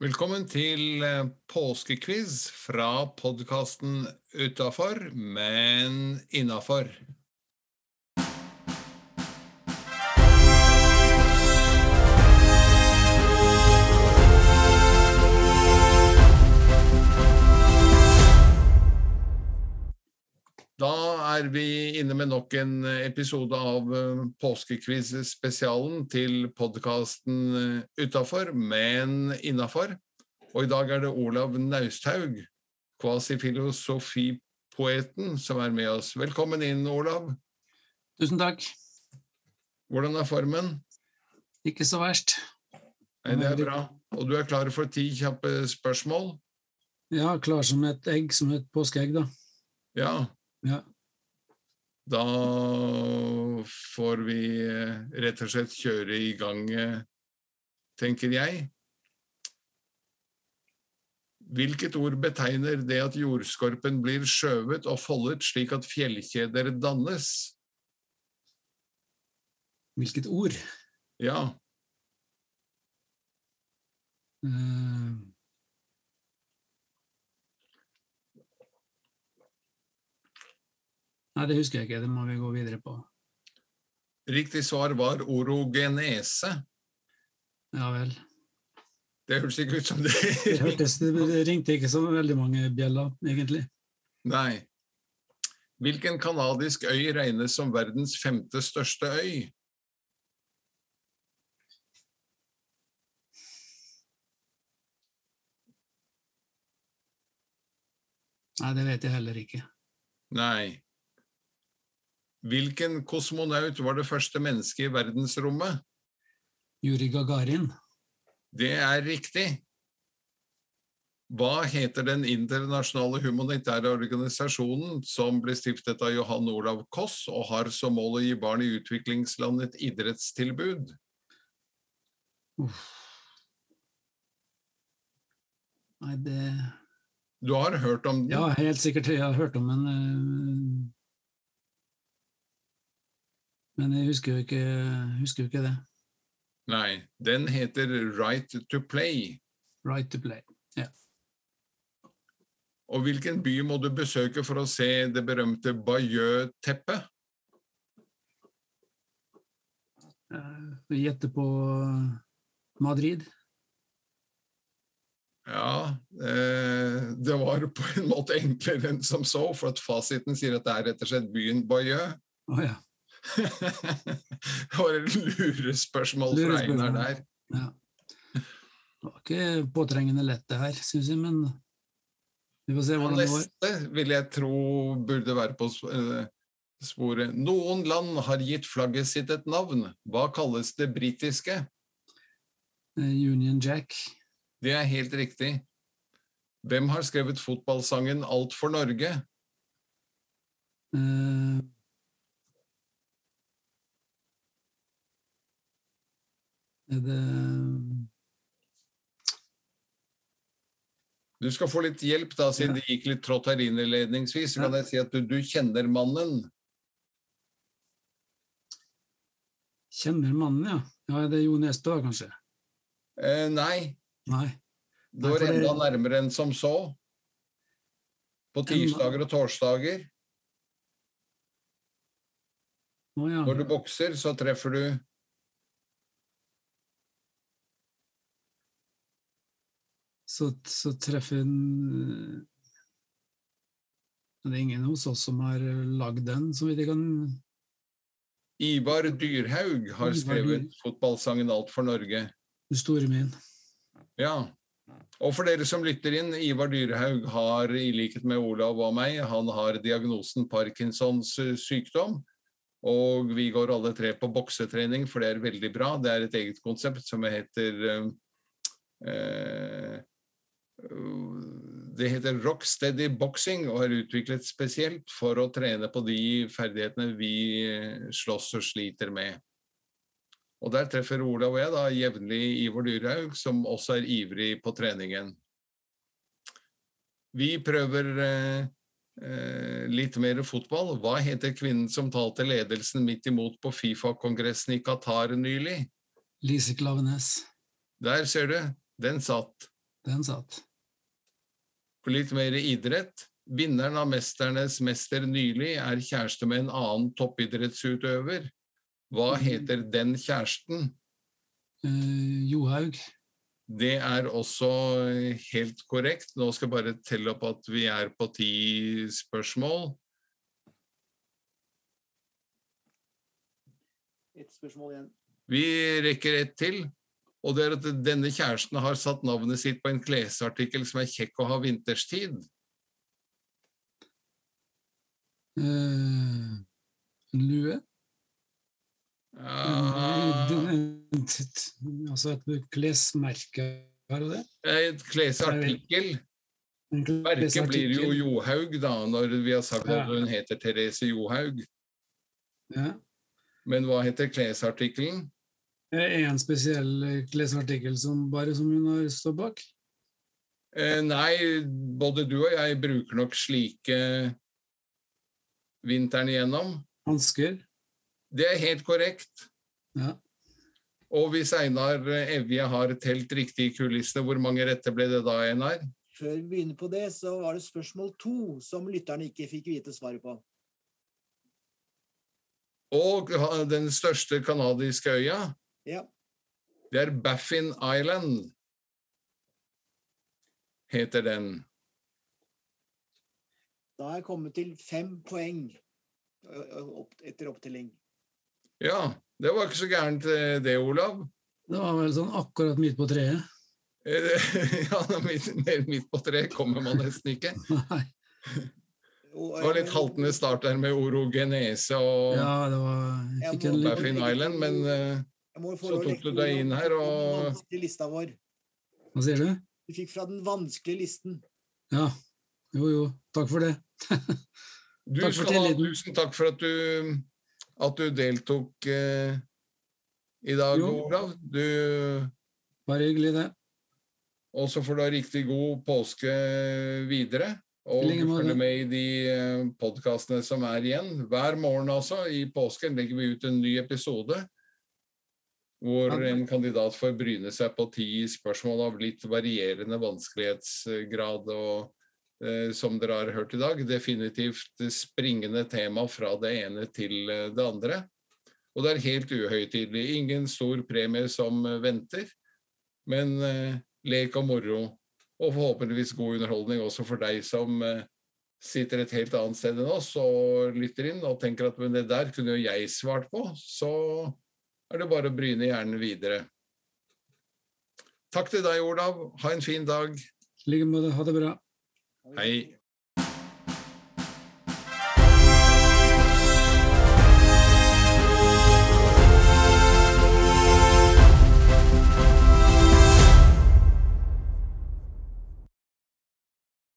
Velkommen til eh, fra podkasten Utafor, men innafor. Med nok en episode av eh, Påskequiz-spesialen til podkasten Utafor, men innafor. Og i dag er det Olav Nausthaug, kvasifilosofipoeten, som er med oss. Velkommen inn, Olav. Tusen takk. Hvordan er formen? Ikke så verst. Nei, det er bra. Og du er klar for ti kjappe spørsmål? Ja, klar som et egg, som et påskeegg, da. Ja. Ja. Da får vi eh, rett og slett kjøre i gang, eh, tenker jeg. Hvilket ord betegner det at jordskorpen blir skjøvet og foldet slik at fjellkjeder dannes? Hvilket ord? Ja, Eh, Nei, det husker jeg ikke. Det må vi gå videre på. riktig svar var orogenese. Ja vel. Det hørtes ikke ut som det. Det, hørtes, det ringte ikke så veldig mange bjeller, egentlig. Nei. Hvilken kanadisk øy regnes som verdens femte største øy? Nei, det vet jeg heller ikke. Nei. Hvilken kosmonaut var det første mennesket i verdensrommet? Juri Gagarin. Det er riktig. Hva heter den internasjonale humanitære organisasjonen som ble stiftet av Johan Olav Koss og har som mål å gi barn i utviklingsland et idrettstilbud? Uff. Nei, det Du har hørt om den? Ja, helt sikkert. Jeg har hørt om den. eh, Men jeg husker jo ikke, husker jo ikke det. Nei, den heter Right to Play. Right to play. ja. Og hvilken by må du besøke for å se det berømte Bayeux-teppet? Eh, Vi gjetter på Madrid. Ja, eh, det var på en måte enklere enn som så, for at fasiten sier at det er rett og slett byen Bayeux. Oh, ja. det var et lurespørsmål fra Einar der. ja. Det var ikke påtrengende lett, det her, syns jeg, men vi får se hvordan det går. neste vil jeg tro burde være på eh, sporet. Noen land har gitt flagget sitt et navn. Hva kalles det britiske? Eh, Union Jack. Det er helt riktig. Hvem har skrevet fotballsangen Alt for Norge? Eh, det Du skal få litt hjelp, da, siden Ja. det gikk litt trått her innledningsvis. Kan jeg si at du, du kjenner mannen. Kjenner mannen, ja. Ja, Det er Jo Nesbø, kanskje? Eh, nei, Nei. det var det- enda nærmere enn som så. På tirsdager og torsdager. Nå, ja. Når du bokser, så treffer du Så, så treffer hun eh, Det er ingen hos oss som har lagd den, så vidt jeg kan Ivar Dyrhaug har skrevet Dyr- fotballsangen Alt for Norge. Den store min. Ja. Og for dere som lytter inn, Ivar Dyrhaug har i likhet med Olav og meg, han har diagnosen Parkinsons eh, sykdom. Og vi går alle tre på boksetrening, for det er veldig bra. Det er et eget konsept som heter eh, eh, Det heter Rocksteady Boxing og er utviklet spesielt for å trene på de ferdighetene vi slåss og sliter med. Og der treffer Olav og jeg da jevnlig Ivor Dyrhaug, som også er ivrig på treningen. Vi prøver eh, eh, litt mer fotball. Hva heter kvinnen som talte ledelsen midt imot på Fifa-kongressen i Qatar nylig? Lise Klavenes. Der ser du, den satt. Den satt. Og litt mer idrett. Vinneren av 'Mesternes mester' nylig er kjæreste med en annen toppidrettsutøver. Hva Mm. heter den kjæresten? Uh, Johaug. Det er også helt korrekt. Nå skal jeg bare telle opp at vi er på ti spørsmål. Et spørsmål igjen. Vi rekker ett til. Og det er at denne kjæresten har satt navnet sitt på en klesartikkel som er kjekk å ha vinterstid. Uh, lue. Altså et klesmerke, har du det? et klesartikkel. Merket blir jo. Johaug, da, når vi har sagt at hun heter Therese Johaug. Ja. Men hva heter klesartikkelen? Er det en spesiell eh, klesartikkel som bare som hun har stått bak? Eh, nei, både du og jeg bruker nok slike vinteren igjennom. Hansker? Det er helt korrekt. Ja. Og hvis Einar Evje har telt riktig i kulissene, hvor mange retter ble det da, Einar? Før vi begynner på det, så var det spørsmål to som lytterne ikke fikk vite svaret på. Og den største kanadiske øya, Ja. det er Baffin Island, heter den. Da er jeg kommet til fem poeng etter opptelling. Ja, det var ikke så gærent eh, det, Olav. Det var vel sånn akkurat midt på treet. Eh, Ja, midt, mer midt på treet kommer man nesten ikke. Nei. Det var litt haltende start der med orogenese og Ja, det var Baffin Island, men eh, Så tok du deg inn her, og- lista vår. Hva sier du? Du fikk fra den vanskelige listen. Ja. Jo, jo. Takk for det. du Takk for skal ha tusen takk for at du, at du deltok eh, i dag, Jo. Olav. Du Bare hyggelig, det. Og så får du ha riktig god påske videre. Og følge med i de podkastene som er igjen. Hver morgen altså, i påsken legger vi ut en ny episode. Hvor en kandidat får bryne seg på ti spørsmål av litt varierende vanskelighetsgrad. Og eh, som dere har hørt i dag, definitivt springende tema fra det ene til eh, det andre. Og det er helt uhøytidelig. Ingen stor premie som venter. Men eh, lek og moro, og forhåpentligvis god underholdning også for deg som sitter et helt annet sted enn oss og lytter inn og tenker at men det der kunne jo jeg svart på, så er det bare å bryne hjernen videre. Takk til deg, Olav. Ha en fin dag. I like måte. Ha det bra. Hei.